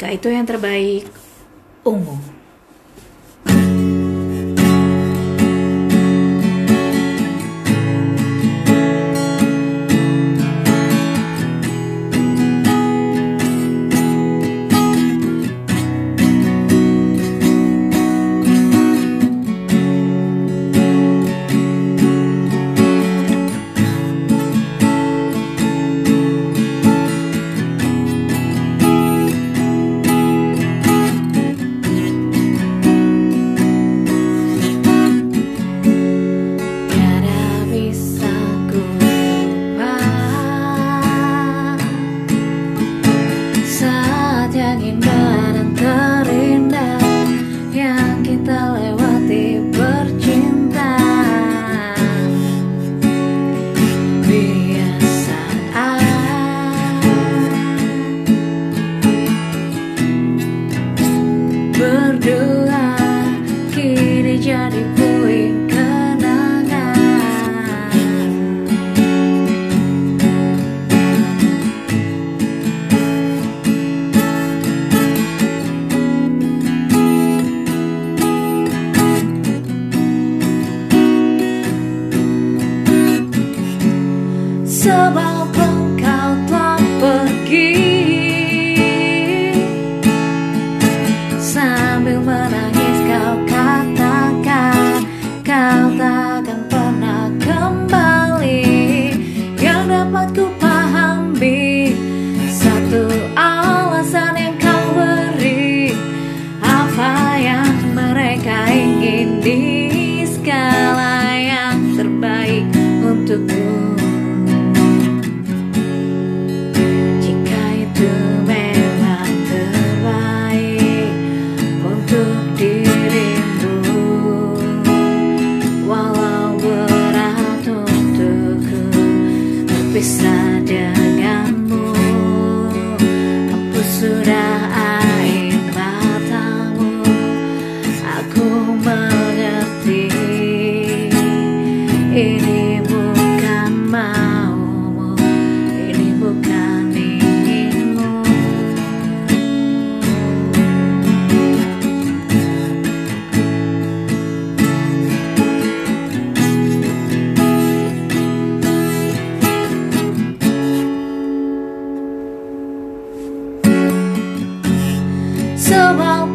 jika itu yang terbaik, ungu. Giờ? so I'll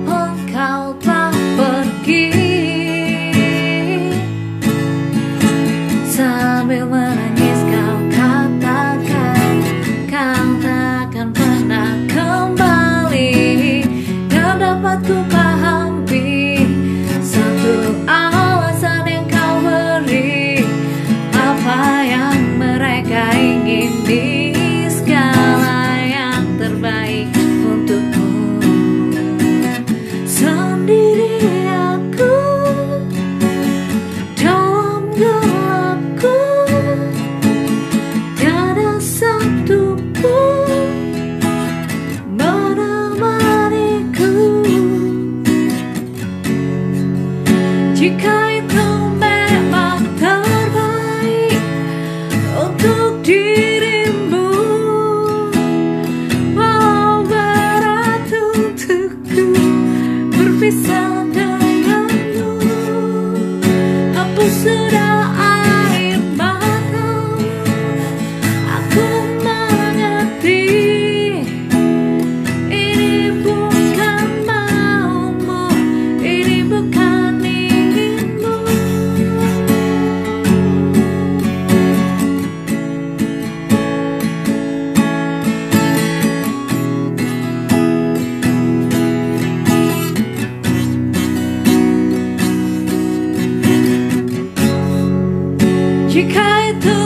Pura 去开拓